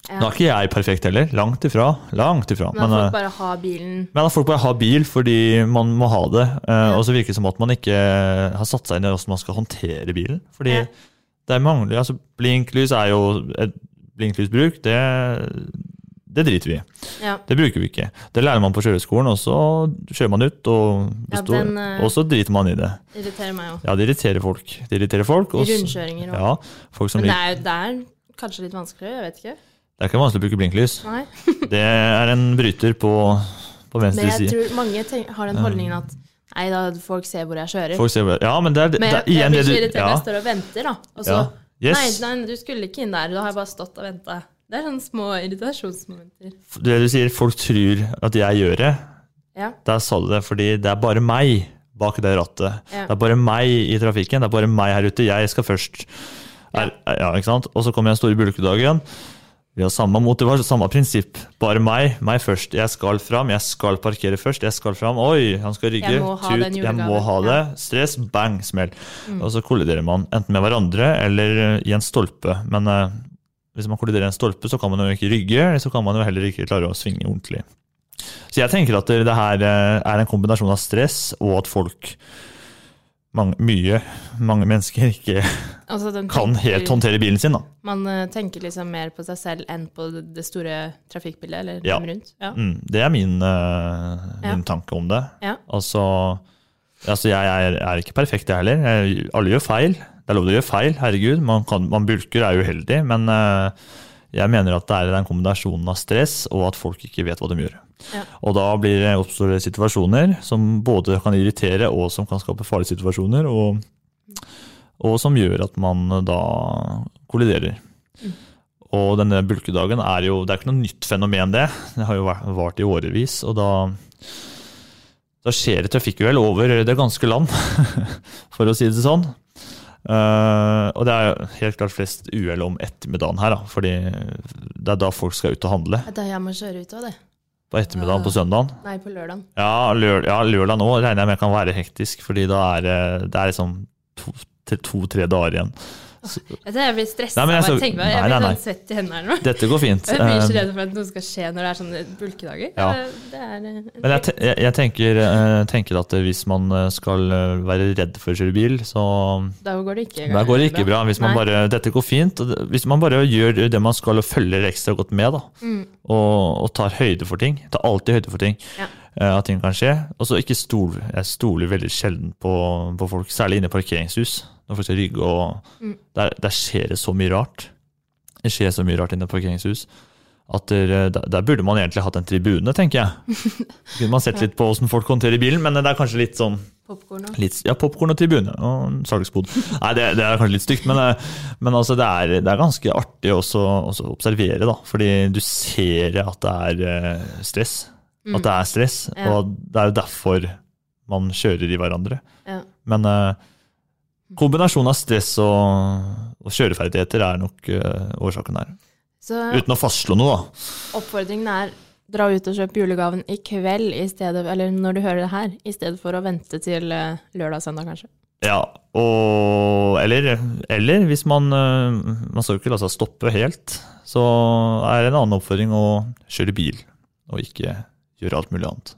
Ja. Nå er ikke jeg perfekt heller. Langt ifra. Langt ifra. Men Men, folk eh, bare har bilen men folk bare har bil fordi man må ha det. Ja. Og så virker det som at man ikke har satt seg inn i hvordan man skal håndtere bilen. Fordi Ja. det er mangler, altså Blinklys er jo et blinklysbruk. Det, det driter vi i. Ja. Det bruker vi ikke. Det lærer man på kjøreskolen, og så kjører man ut og Ja, består. den, eh, og så driter man i det. irriterer meg òg. Ja, det irriterer folk. Det irriterer folk. Også, Rundkjøringer òg. Ja, Men det er, det er kanskje litt vanskeligere, jeg vet ikke. Det er ikke vanskelig å bruke blinklys. Nei. Det er en bryter på, på Men venstre jeg side. tror mange tenk, har den holdningen at nei da, folk ser hvor jeg kjører. Folk ser, hvor jeg, ja, men det er, Men det jeg, er jeg blir det så irritert når ja. jeg står og venter, da. Og så Ja. Yes. nei, nei, du skulle ikke inn der, da har jeg bare stått og venta. Det er sånne små irritasjonsmomenter. Det du sier, folk tror at jeg gjør det. Ja. Der sa du det, fordi det er bare meg bak det rattet. Ja. Det er bare meg i trafikken, det er bare meg her ute. Jeg skal først. Er, ja, ikke sant? Og så kommer jeg en stor bulkedagen. Vi har samme motivasjon, samme prinsipp. Bare meg, meg først. Jeg skal fram, jeg skal parkere først. Jeg skal fram. Oi, han skal rygge. Den jeg må ha det. Stress, bang, smell. Mm. Og så kolliderer man enten med hverandre eller i en stolpe. Men eh, hvis man kolliderer en stolpe, så kan man jo ikke rygge, eller så kan man jo heller ikke klare å svinge ordentlig. Så jeg tenker at det her eh, er en kombinasjon av stress og at folk mange, mye, mange mennesker ikke Altså, tenker, kan helt håndtere bilen sin. da. Man eh, tenker liksom mer på seg selv enn på det, store trafikkbildet, eller Ja. dem rundt. Ja. Mm, det er min, eh, Ja. tanke om det. Ja. Altså, altså jeg er, er ikke perfekt, jeg heller. Jeg, alle gjør feil. Det er lov til å gjøre feil, herregud. Man, kan, man bulker, er uheldig. Men eh, jeg mener at det er den kombinasjonen av stress og at folk ikke vet hva de gjør. Ja. Og da blir det, oppstår situasjoner som både kan irritere og som kan skape farlige situasjoner. Og, og som gjør at man da kolliderer. Og denne bulkedagen er jo Det er ikke noe nytt fenomen, det. Det har jo vart i årevis. Og da, da skjer det trafikkuhell over det ganske land, for å si det sånn. Eh, og det er helt klart flest uhell om ettermiddagen her, da, fordi det er da folk skal ut og handle. Det er da jeg må kjøre ut av det. På ettermiddagen på søndagen. Nei, på lørdagen. Ja, lør, ja lørdag nå regner jeg med kan være hektisk, fordi da er det, det er liksom to-tre to, dager igjen. Jeg blir stressa Nei, av jeg så- tenke meg. Jeg nei, blir sånn svett i hendene Eller noe. Dette går fint. Jeg blir så Eh, redd for at noe skal skje når det er sånne bulkedager. Ja. Det er, eh, Men jeg, jeg, jeg tenker, eh, tenker at hvis man skal være redd for å kjøre bil, så da går det ikke går det ikke bra. Hvis man Nei. bare, dette går fint. Hvis man bare gjør det man skal og følger ekstra godt med, da, Mm. og, og tar høyde for ting. Tar alltid høyde for ting. Ja. at ting kan skje. Og så ikke stol, jeg stoler veldig sjelden på, på folk, særlig inne i parkeringshus. Når folk skal rygge og Mm. der, der skjer det så mye rart. Det skjer så mye rart inne i parkeringshus. At der, der, der burde man egentlig hatt en tribune, tenker jeg. Kunne man sett litt på hvordan folk håndterer bilen, men det er kanskje litt sånn Popkorn og Litt, ja, popkorn og tribune og salgsbod. Nei, det, det er kanskje litt stygt, men, eh, men altså det, er, det er ganske artig også også å observere, da. Fordi du ser at det er eh, stress. Mm. At det er stress, Ja. og det er jo derfor man kjører i hverandre. Ja. Men eh, kombinasjonen av stress og, og kjøreferdigheter er nok uh, årsaken her. Så Uten å fastslå noe, da. oppfordringen er dra ut og kjøpe julegaven i kveld i stedet, eller når du hører det her, i stedet for å vente til uh, lørdag-søndag, kanskje. Ja, og Eller, eller hvis man uh, Man skal jo ikke la seg stoppe helt, så er det en annen oppfordring å kjøre bil, og ikke gjøre alt mulig annet.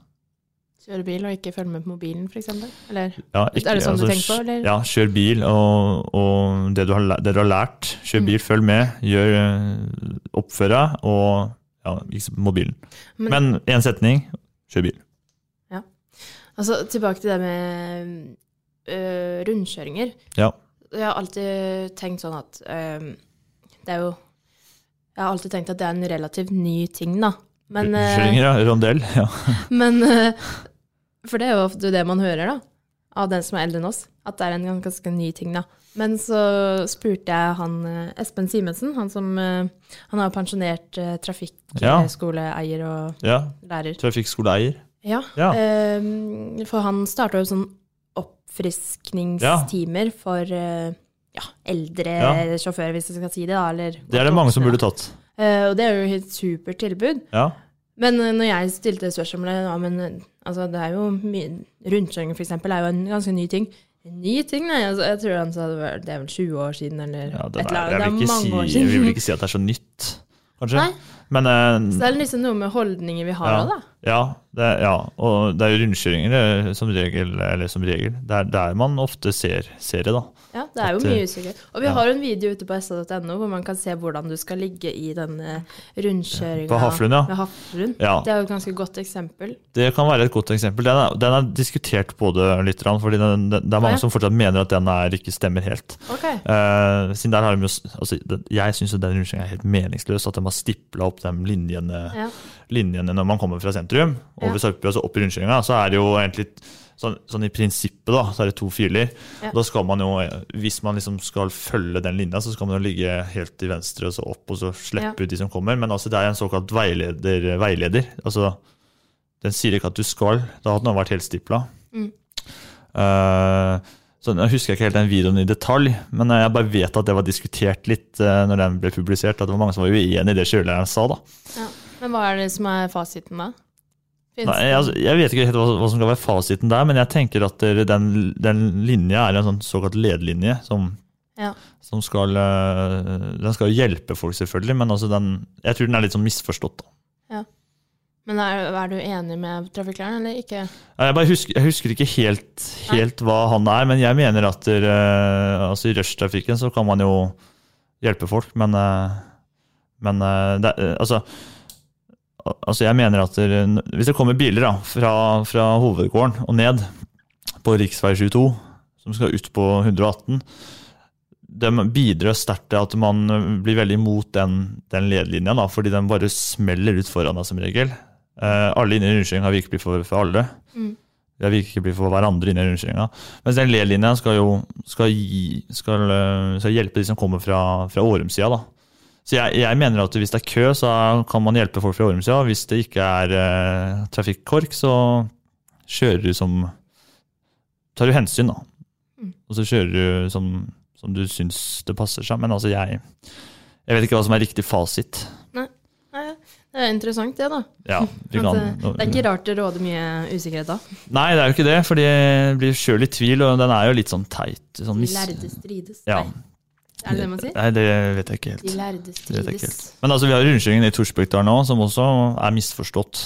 Kjøre bil og ikke følge med på mobilen, f.eks.? Eller Ja, er det sånn du altså, tenker på, eller? Ja, kjør bil, og, og det, du har, det du har lært. Kjør Mm. bil, følg med, gjør eh, oppfør deg, og ja, ikke på mobilen. Men- én setning kjør bil. Ja. Altså, tilbake til det med øh, rundkjøringer. Ja. Jeg har alltid tenkt sånn at øh, Det er jo Jeg har alltid tenkt at det er en relativt ny ting, da. Men, øh, ja. Rondell. Ja. men For det er jo ofte det man hører, da. Av den som er eldre enn oss. At det er en ganske ny ting, da. Men så spurte jeg han øh, Espen Simensen, han som øh, Han har jo pensjonert øh, trafikkskoleeier og ja. lærer. Trafikkskoleeier. Ja, Ja. for han starta jo sånn oppfriskningstimer for eh, ja, eldre Ja. sjåfører, hvis jeg skal si det. da, Eller Det er det mange som burde tatt. Eh, og det er jo et supert tilbud. Ja. Men eh, når jeg stilte spørsmålet ja, men eh, altså, det er jo mye Rundkjøring eksempel er jo en ganske ny ting. En ny ting? Nei, altså, jeg tror han sa det, var, det er vel 20 år siden, eller Ja, det et er, eller annet. Det er mange si, år siden. jeg vil ikke si at det er så nytt, kanskje. Nei. Men uh, Så det er liksom noe med holdninger vi har ja, da. ja, det, ja, og det er jo rundkjøringer eh, som regel, eller som regel. Det er der man ofte ser, ser det, da. Ja, det er jo At, mye eh, usikkerhet. Og vi ja. har en video ute på sa.no hvor man kan se hvordan du skal ligge i denne rundkjøringa. På Haflund, ja. Med Haflund. Ja. Det er jo et ganske godt eksempel. Det kan være et godt eksempel. Den er, den er diskutert både litt, fordi den, den, det er mange Ja. som fortsatt mener at den er ikke stemmer helt. Ok. Uh, siden der har de jo, altså, den- jeg syns den rundkjøringa er helt meningsløs, at de har stipla opp de linjene, linjene når man kommer fra sentrum, over Ja. Sarpsborg og så opp i rundkjøringa. Så er det jo egentlig sånn, sånn i prinsippet, da, så er det to filer. Ja. Da skal man jo, hvis man liksom skal følge den linja, så skal man jo ligge helt til venstre og så opp, og så slippe Ja. ut de som kommer. Men altså, det er en såkalt veileder. veileder. Altså, den sier ikke at du skal. Da hadde den vært helt stipla. Mm. Uh, så Jeg husker ikke helt den videoen i detalj, men jeg bare vet at det var diskutert litt uh, når den ble publisert. At det var mange som var uenig i det kjørelæreren sa. da. Ja. Men hva er det som er fasiten, da? Nei, det- altså, jeg vet ikke helt hva, hva som skal være fasiten der, men jeg tenker at den, den linja er en sånn såkalt ledelinje som, Ja. som skal eh, Den skal hjelpe folk, selvfølgelig, men altså den, jeg tror den er litt sånn misforstått. da. ja. Men er, er du enig med trafikklæreren, eller ikke? Jeg, husker, jeg husker ikke helt, helt hva han er, men jeg mener at der, eh, altså i rushtrafikken så kan man jo hjelpe folk, men, eh, men det, altså, al- altså jeg mener at der, hvis det kommer biler da, fra, fra hovedgården og ned på rv. 22, som skal ut på 118, de bidrar sterkt til at man blir veldig imot den, den ledelinja, da, fordi den bare smeller ut foran deg som regel. Eh, alle inne i rundkjøringa ikke bli for, for alle. Mm. Jeg vil ikke bli for hverandre inne i rundkjøringa. Mens den ledelinja skal jo skal, gi, skal, eh, skal hjelpe de som kommer fra, fra Årum-sida. Så jeg, jeg mener at hvis det er kø, så kan man hjelpe folk fra Årum-sida. Hvis det ikke er eh, trafikkork, så kjører du som Tar du hensyn, da. Mm. Og så kjører du som, som du syns det passer seg. Men altså, jeg Jeg vet ikke hva som er riktig fasit. Nei, nei, det er interessant, det, da. Ja, kan, eh, det er ikke rart det råder mye usikkerhet da. Nei, det er jo ikke det, for det blir sjøl i tvil, og den er jo litt sånn teit. Sånn mis- lærde strides. Ja. Er det det man sier? Nei, det vet jeg ikke helt. De lærde Det vet jeg ikke strides. helt. Men altså, vi har rundkjøringen i Torsbøkdalen nå, som også er misforstått.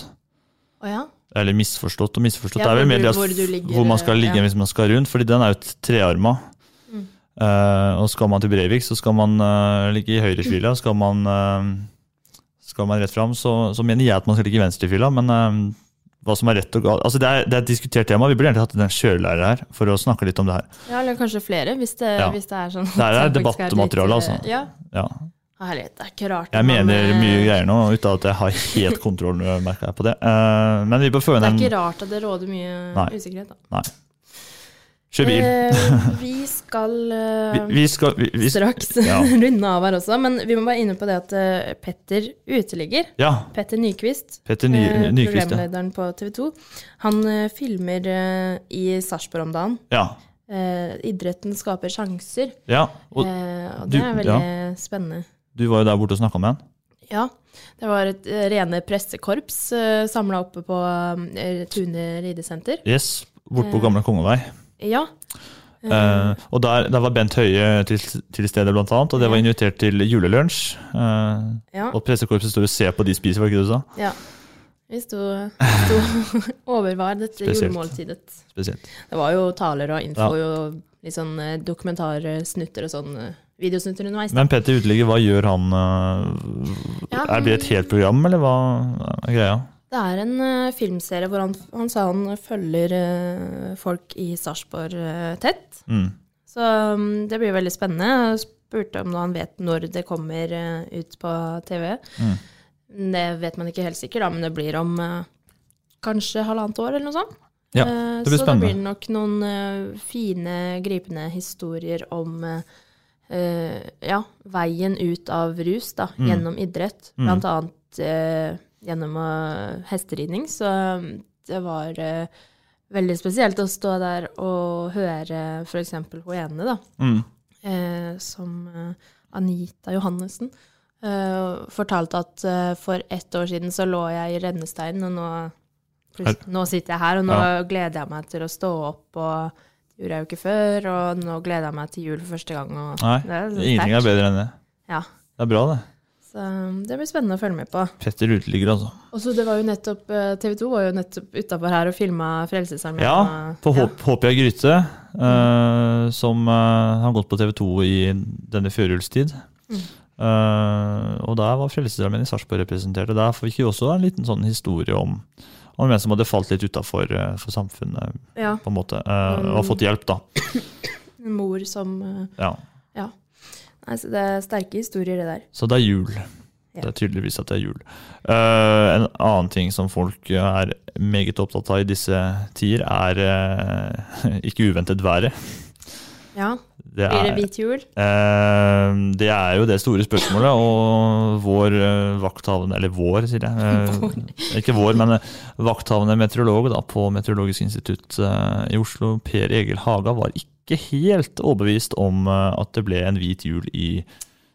Å ja? Eller misforstått og misforstått. Ja, det er vel hvor mer det hvor ligger, hvor man skal ligge ja. hvis man skal rundt, fordi den er jo et trearma. Mm. Uh, og skal man til Breivik, så skal man uh, ligge i høyrefila. Skal man, uh, skal man rett fram, så, så mener jeg at man skal ligge i venstrefila, men eh, hva som er rett og galt. Altså det, er, det er et diskutert tema. Vi burde egentlig hatt en kjørelærer her for å snakke litt om det her. Ja, eller kanskje flere, hvis det, Ja. hvis det er sånn. Det her er debattmateriale, altså. Ja, Ja. herlighet. Det er ikke rart. Jeg man, mener eh, mye greier nå, uten at jeg har helt kontroll merker jeg på det. Uh, men vi bør få inn Det er ikke rart at det råder mye Nei. usikkerhet, da. Nei. Kjør bil. Eh, vi skal eh, Vi, vi skal vi, straks Ja. runde av her også, men vi må bare inne på det at eh, Petter uteligger. ja. Petter Nyquist, Petter Ny, eh, Nyquist, ja. programlederen på TV 2, han filmer i Sarpsborg om dagen. ja. Eh, idretten skaper sjanser, Ja. Og eh, og du- det er veldig spennende. du var jo der borte og snakka med han. Ja, det var et rene pressekorps uh, samla oppe på uh, Tune ridesenter. Yes, borte på. Gamle Kongevei. Ja. Eh, og der, der var Bent Høie til, til stede, blant annet, og det var invitert til julelunsj. Uh, Ja. Og pressekorpset står og ser på de spiser, var det ikke det du sa? ja. Vi sto, og overvar dette Spesielt. julemåltidet. Spesielt. Det var jo taler og info Ja. og litt sånn eh, dokumentarsnutter og sånn videosnutter underveis. Men Petter Uteligger, hva gjør han? Uh, Ja, er det et helt program, eller hva er greia? Det er en uh, filmserie hvor han, han sa han følger uh, folk i Sarpsborg uh, tett. Mm. Så um, det blir veldig spennende. Jeg spurte om han vet når det kommer ut på TV. Mm. Det vet man ikke helt sikkert, da, men det blir om kanskje halvannet år eller noe sånt. Ja, det blir så spennende. det blir nok noen fine, gripende historier om ja, veien ut av rus da, Mm. gjennom idrett. Mm. Blant annet gjennom hesteridning. Så um, det var eh, veldig spesielt å stå der og høre f.eks. hun ene, da, Mm. eh, som eh, Anita Johannessen, eh, fortalte at eh, for ett år siden så lå jeg i rennesteinen, og nå, nå sitter jeg her, og nå Ja. gleder jeg meg til å stå opp, og det gjorde jeg jo ikke før, og nå gleder jeg meg til jul for første gang. Og Nei, det er ingenting er bedre enn det. Ja, Det er bra, det. Så um, det blir spennende å følge med på. Petter Uteligger, altså. Og så det var jo nettopp, eh, TV 2 var jo nettopp utafor her og filma Frelsesarmeen. Ja, på ja. Håpia Gryte, uh, som uh, har gått på TV 2 i denne førjulstid. Mm. Uh, og der var Frelsesarmeen i Sarpsborg representert. Og der fikk vi også en liten sånn historie om, om en som hadde falt litt utafor for samfunnet, Ja. på en måte. eh, og fått hjelp, da. En mor som eh, Ja. Ja. Nei, så det er sterke historier, det der. Så det er jul. Ja. Det er tydeligvis at det er jul. Uh, en annen ting som folk er meget opptatt av i disse tider, er uh, ikke uventet været. Ja. Det Blir det er- hvit jul? Eh, det er jo det store spørsmålet, og vår eh, vakthavende Eller vår, sier jeg. Eh, ikke vår, men eh, vakthavende meteorolog da, på Meteorologisk institutt i Oslo, Per Egil Haga, var ikke helt overbevist om at det ble en hvit jul i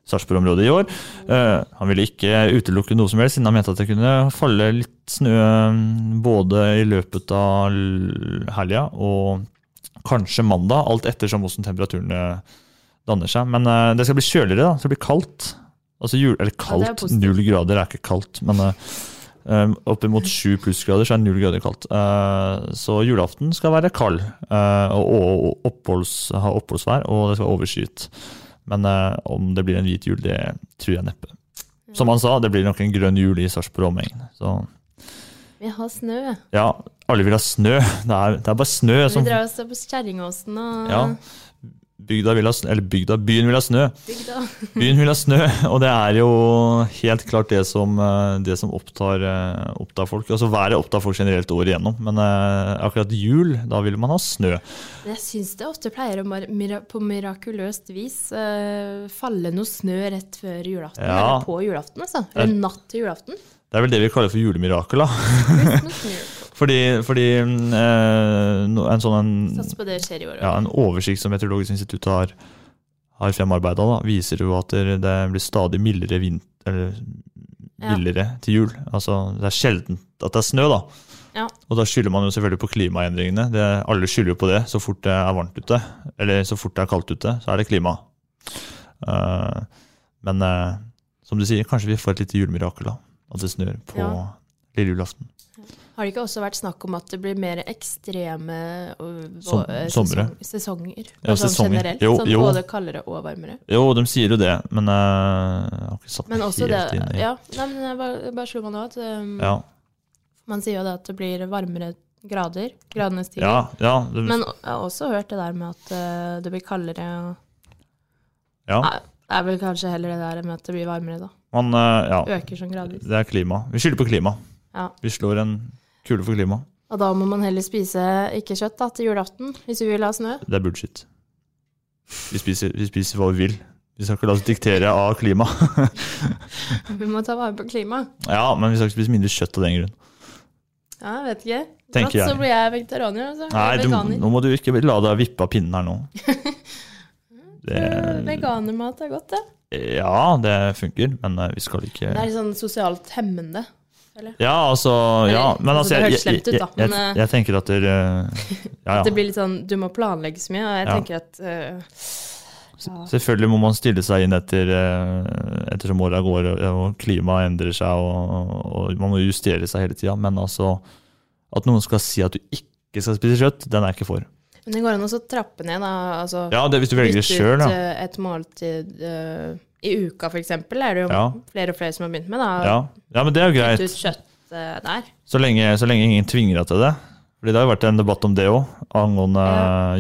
Sarpsborg-området i år. Eh, han ville ikke utelukke noe som helst, siden han mente at det kunne falle litt snø mm, både i løpet av helga og kanskje mandag, alt ettersom hvordan temperaturen eh, danner seg. Men uh, det skal bli kjøligere, da. Det skal bli kaldt. Altså jul, eller det er kaldt, null grader er ikke kaldt, men uh, oppimot sju plussgrader så er null grader kaldt. Uh, så julaften skal være kald uh, og, og oppholds, ha oppholdsvær, og det skal være overskyet. Men uh, om det blir en hvit jul, det tror jeg neppe. Som han sa, det blir nok en grønn jul i Sarpsborg og omegn. Vi har snø. ja, alle vil ha snø. Det er, det er bare snø Vi som drar oss på Kjerringåsen og Ja. Bygda vil ha snø, eller bygda, byen vil ha snø. bygda. Byen vil ha snø, og det er jo helt klart det som, eh, det som opptar, eh, opptar folk. Altså Været opptar folk generelt året igjennom, men eh, akkurat jul, da vil man ha snø. Jeg syns det ofte pleier å på mirakuløst vis eh, falle noe snø rett før julaften. Ja. Eller på julaften, altså. Eller natt til julaften. Det er vel det vi kaller for julemirakel, da. Fordi, fordi eh, en sånn en, Sats på det skjer i år. ja, en oversikt som Meteorologisk institutt har, har fremarbeida, viser jo at det, blir stadig mildere, vind eller, Ja. til jul. Altså, det er sjelden at det er snø, da. Ja. Og da skylder man jo selvfølgelig på klimaendringene. Det, alle skylder jo på det så fort det er varmt ute. Eller så fort det er kaldt ute, så er det klima. Uh, men uh, som du sier, kanskje vi får et lite julemirakel, da. At det snør på Ja. lille julaften. Har det ikke også vært snakk om at det blir mer ekstreme øh, Som- øh, sesong, sesonger? Ja, Altså sesonger. generelt, Jo, sånn jo. både kaldere og varmere. Jo, de sier jo det, men uh, jeg har ikke satt Men også det helt inn i Ja, nei, men jeg bare, bare slo meg nå at um, Ja. Man sier jo det at det blir varmere grader. Gradene stiger. Ja, ja, det, Men jeg har også hørt det der med at uh, det blir kaldere og ja. Nei, det er vel kanskje heller det der med at det blir varmere, da. Man, uh, ja. Øker sånn gradvis. Det er klima. Vi skylder på klima. Ja. Vi slår en kule for klima. Og da må man heller spise ikke kjøtt da, til julaften, hvis vi vil ha snø. Det er bullshit. Vi spiser, vi spiser hva vi vil. Vi skal ikke la oss diktere av klima. Vi må ta vare på klimaet. ja, men vi skal ikke spise mindre kjøtt av den grunn. Ja, jeg vet ikke. Tenker Brått så blir jeg vegetarianer, Altså. Nei, du, nå må du ikke la deg vippe av pinnen her nå. Det, Veganermat er godt, det. ja, det funker, men eh, vi skal ikke Det er litt sånn sosialt hemmende. Eller? Ja, altså ja, Men altså, altså, jeg, jeg, jeg, jeg, tenker at dere Ja, Det blir litt sånn Du må planlegge så mye, og jeg Ja. tenker at eh, Selvfølgelig må man stille seg inn etter eh, ettersom åra går og, klimaet endrer seg, og, og man må justere seg hele tida. Men altså, at noen skal si at du ikke skal spise kjøtt, den er jeg ikke for. Men det går an å trappe ned, da. Altså, Ja, det, hvis du velger det sjøl, da. et måltid eh, i uka, eksempel, er det jo Ja. flere og flere som har begynt med. da. Ja. ja, men det er jo greit. Ut kjøtt uh, der. Så lenge, så lenge ingen tvinger deg til det. Fordi det har jo vært en debatt om det òg, angående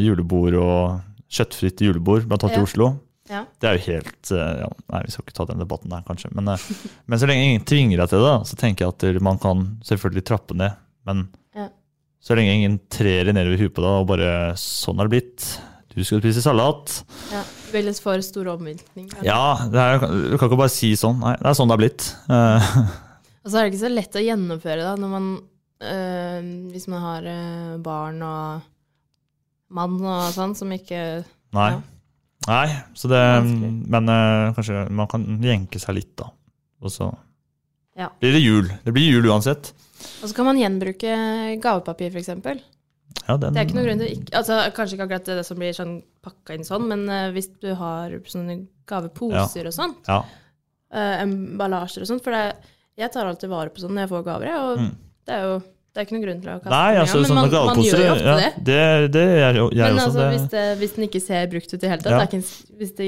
julebord og kjøttfritt julebord, blant annet Ja. i Oslo. Ja. Det er jo helt uh, ja, Nei, vi skal ikke ta den debatten der, kanskje. Men, uh, men så lenge ingen tvinger deg til det, så tenker jeg at man kan selvfølgelig trappe ned. Men Ja. så lenge ingen trer nedover huet på deg og bare 'sånn er det blitt', du skal spise salat. Ja. Veldig for stor omveltning. Ja, det er, du kan ikke bare si sånn. Nei, det er sånn det er blitt. Eh, Og så er det ikke så lett å gjennomføre da, når man eh, Hvis man har eh, barn og mann og sånn, som ikke Nei. Ja. Nei, så det Vanskelig. Men eh, kanskje man kan jenke seg litt, da. Og så Ja. blir det jul. Det blir jul uansett. Og så kan man gjenbruke gavepapir, f.eks. Det Ja, den, er ikke noen grunn til ikke altså, Kanskje ikke akkurat det som blir sånn pakka inn sånn, men uh, hvis du har sånne gaveposer og sånt, Ja. uh, emballasjer og sånt For det, jeg tar alltid vare på sånn når jeg får gaver, jeg, og Mm. det er jo det er ikke noen grunn til å kaste Nei, det, altså men sånne man, man gjør jo ofte ja, det. det. Det jo jeg Men også. altså, det, hvis, det, hvis den ikke ser brukt ut i det hele tatt, Ja. det en, hvis det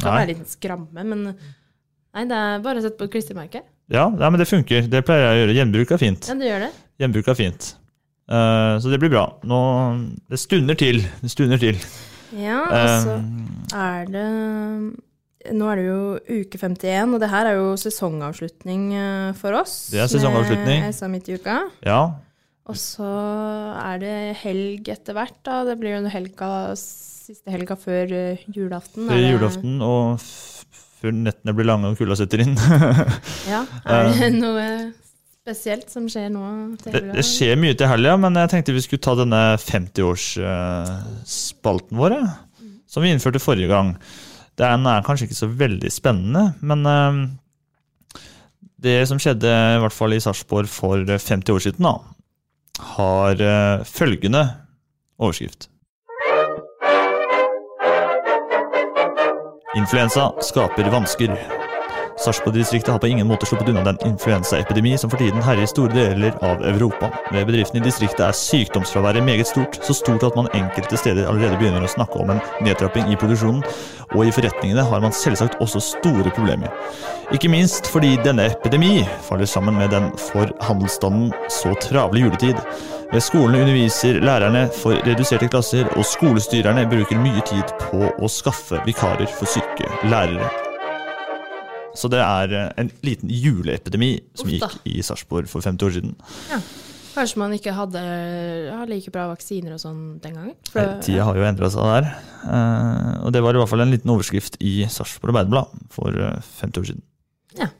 kan Nei. være litt skramme, men nei, det er bare å sette på et klistremerke. ja, nei, men det funker. Det pleier jeg å gjøre. Gjenbruk er fint. Ja, det gjør det. Gjenbruk er fint. Eh, så det blir bra. Nå, det stunder til. Det stunder til. Ja, og så Eh, er det Nå er det jo uke 51, og det her er jo sesongavslutning eh, for oss. Det er sesongavslutning. Med SA midt i uka. ja. Og så er det helg etter hvert, da. Det blir jo helga, siste helga før julaften. Det er julaften, og før nettene blir lange og kulda setter inn. Ja, er det noe spesielt som skjer nå til Det, helga? det skjer mye til helga, men jeg tenkte vi skulle ta denne 50-årsspalten vår, ja, som vi innførte forrige gang. Den er kanskje ikke så veldig spennende, men eh, det som skjedde i hvert fall i Sarpsborg for 50 år siden, da, har eh, følgende overskrift. Influensa skaper vansker. Sarpsborg-distriktet har på ingen måte sluppet unna den influensaepidemi som for tiden herjer store deler av Europa. Ved bedriftene i distriktet er sykdomsfraværet meget stort, så stort at man enkelte steder allerede begynner å snakke om en nedtrapping i produksjonen, og i forretningene har man selvsagt også store problemer. Ikke minst fordi denne epidemi faller sammen med den for handelsstanden så travle juletid. Ved skolene underviser lærerne for reduserte klasser, og skolestyrerne bruker mye tid på å skaffe vikarer for syke lærere. Så det er eh, en liten juleepidemi som gikk i Sarpsborg for 50 år siden. Ja. Kanskje man ikke hadde ja, like bra vaksiner og sånn den gangen? For Nei, Tida har jo endra seg der. Eh, og det var i hvert fall en liten overskrift i Sarpsborg Arbeiderblad for eh, 50 år siden. Ja.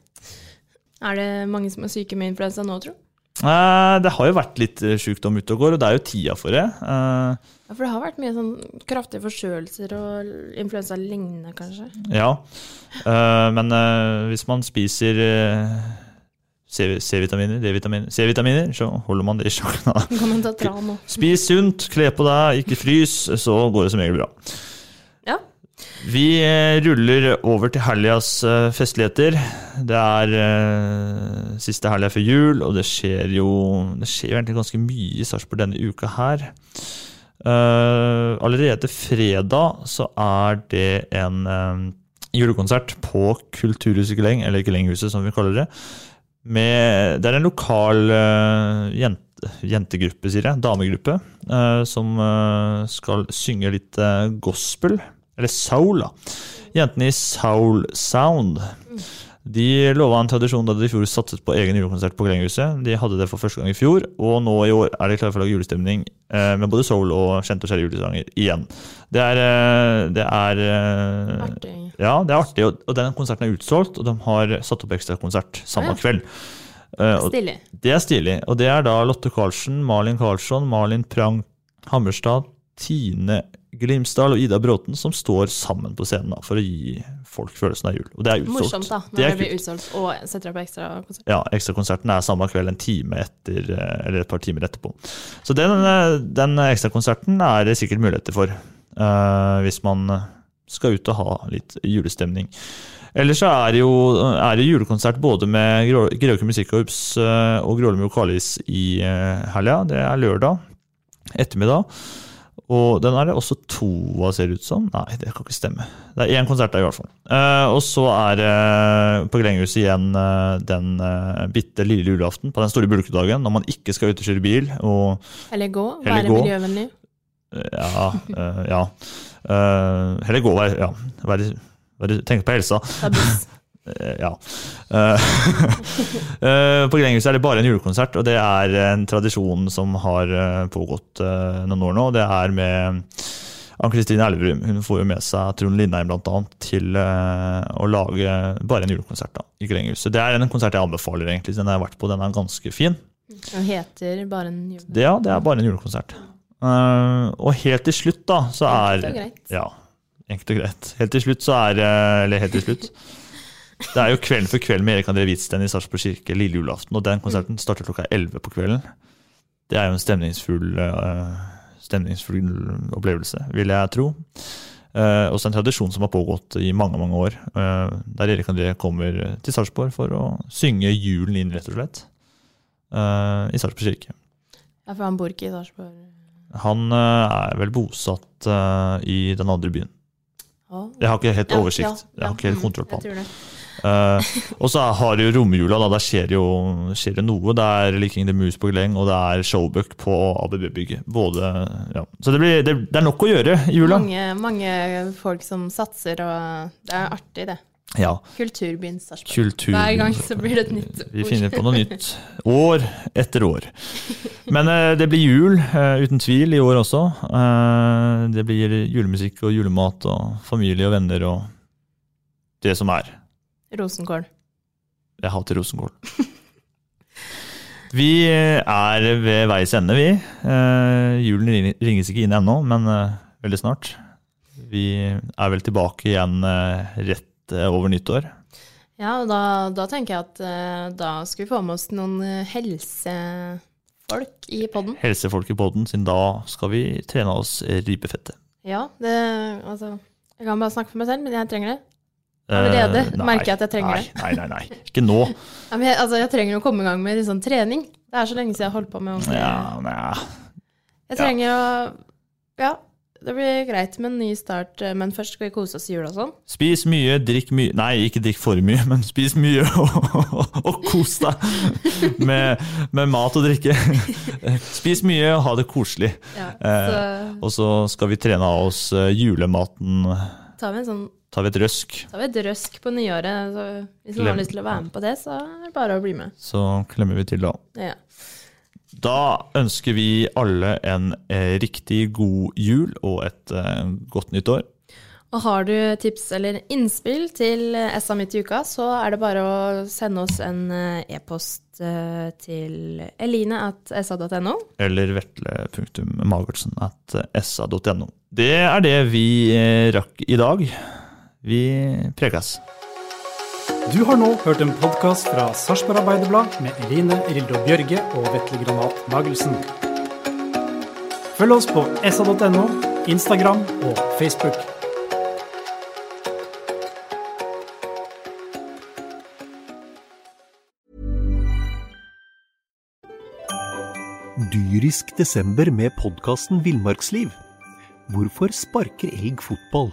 Er det mange som er syke med influensa nå, tro? Eh, det har jo vært litt eh, sjukdom ute og går, og det er jo tida for det. Eh, Ja, for det har vært mye sånn kraftige forkjølelser og influensa lignende, kanskje. ja. Men hvis man spiser C-vitaminer, D-vitaminer, C-vitaminer, så holder man det i sjakk. Spis sunt, kle på deg, ikke frys, så går det som regel bra. Vi eh, ruller over til helgas eh, festligheter. Det er eh, siste helga før jul, og det skjer jo det skjer egentlig ganske mye i Sarpsborg denne uka her. Allerede fredag så er det en julekonsert på Kulturhuset Geleng, eller Gelenghuset som vi kaller det. med Det er en lokal uh, jente, jentegruppe, sier jeg, damegruppe, som skal synge litt gospel, eller soul, da. Jentene i Soul Sound. De lova en tradisjon da de i fjor satset på egen julekonsert på Grenghuset. De hadde det for første gang i fjor, og nå i år er de klare for å lage julestemning med både soul og kjente og kjære julesanger igjen. Det er, det er Artig. Ja, det er artig, og den konserten er utsolgt, og de har satt opp ekstrakonsert samme Ja. kveld. Eh, Stilig. Det er stilig. Og det er da Lotte Karlsen, Malin Karlsson, Malin Prang Hammerstad, Tine Glimsdal og Ida Bråten som står sammen på scenen da, for å gi folk følelsen av jul. Og det er utsolgt. Morsomt, da, når Det det, blir utsolgt og setter opp ekstra konsert. Ja, ekstrakonserten er samme kveld en time etter, eh, eller et par timer etterpå. Så den, eh, den ekstrakonserten er det sikkert muligheter for, uh, hvis man skal ut og ha litt julestemning. Ellers så er det jo er det julekonsert både med Greåker Musikkorps og Grålum Vokalis i helga. Det er lørdag ettermiddag. Og den er det også to av, ser det ut som. Nei, det kan ikke stemme. Det er én konsert der, i hvert fall. Uh, og så er det på Glenghuset igjen uh, den uh, bitte lille julaften på den store bulkedagen, når man ikke skal ut og kjøre bil. Og Eller gå, Eller være miljøvennlig. ja, eh, ja. Eh, heller gå, være, ja. Være, være, tenke på helsa. Ta buss. Eh, Ja. Eh, eh, på Grenghuset er det bare en julekonsert, og det er en tradisjon som har pågått noen år nå. Det er med Ann-Kristin Elverum. Hun får jo med seg Trond Lindheim blant annet, til å lage bare en julekonsert da, i Grenghuset. Det er en konsert jeg anbefaler, egentlig. Den har jeg vært på, den er ganske fin. Den heter bare en julekonsert? Ja, det er bare en julekonsert. Og helt til slutt, da, så er Enkelt og greit. Ja, enkelt og greit. Helt til slutt så er Eller helt til slutt. Det er jo Kvelden for kveld med Erik André Hvitsten i Sarpsborg kirke lille julaften. Og den konserten starter klokka 11 på kvelden. Det er jo en stemningsfull, uh, stemningsfull opplevelse, vil jeg tro. Uh, også en tradisjon som har pågått i mange mange år. Uh, der Erik André kommer til Sarpsborg for å synge julen inn, rett og slett. Uh, I Sarpsborg kirke. Ja, for han bor ikke i Sarpsborg. Han eh, er vel bosatt eh, i den andre byen. Jeg har ikke helt Ja, oversikt. ja, Jeg har ikke helt Mm, kontroll på han. Eh, og så har jo romjula, da. Der skjer jo skjer det noe. Det er Liking the Moose på Gleng, og det er showbook på ABB-bygget. Både ja. Så det, blir, det, det er nok å gjøre i jula. Mange, mange folk som satser, og det er artig, det. Ja. Kulturbyen Sarpsborg. Kultur. Hver gang så blir det et nytt ord. Vi finner på noe nytt. År etter år. Men uh, det blir jul, uh, uten tvil, i år også. Uh, det blir julemusikk og julemat og familie og venner og det som er. Rosenkål. Jeg hater rosenkål. Vi er ved veis ende, vi. Eh, julen ringes ikke inn ennå, men eh, veldig snart. Vi er vel tilbake igjen eh, rett eh, over nyttår. Ja, og da, da tenker jeg at eh, da skal vi få med oss noen eh, helsefolk i podden. Helsefolk i podden, siden da skal vi trene oss ribbefette. Ja, det Altså, jeg kan bare snakke for meg selv, men jeg trenger det. Allerede Eh, nei, merker jeg at jeg trenger nei, det. Nei, nei, nei. Ikke nå. Ja, men jeg, altså, jeg trenger å komme i gang med sånn trening. Det er så lenge siden jeg har holdt på med ordentlig. Ja, nei. Jeg trenger å Ja, det blir greit med en ny start, eh, men først skal vi kose oss i jula og sånn. Spis mye, drikk mye Nei, ikke drikk for mye, men spis mye og, og kos deg med, med mat og drikke. Spis mye og ha det koselig. Ja, Eh, og så skal vi trene av oss eh, julematen. tar vi en sånn Tar vi et røsk, tar vi et røsk på nyåret. Så hvis noen har lyst til å være med på det, så er det bare å bli med. så klemmer vi til da. Ja. Da ønsker vi alle en eh, riktig god jul og et eh, godt nytt år. Og har du tips eller innspill til SA midt i uka, så er det bare å sende oss en eh, e-post til eline at sa.no. Eller vetle.magertsen.sa.no. Det er det vi rakk i dag. Vi prekes. Du har nå hørt en podkast fra Sarpsborg Arbeiderblad med Eline Rildo Bjørge og Vetle Granat Magelsen. Følg oss på sa.no, Instagram og Facebook. Dyrisk desember med podkasten Villmarksliv. Hvorfor sparker elg fotball?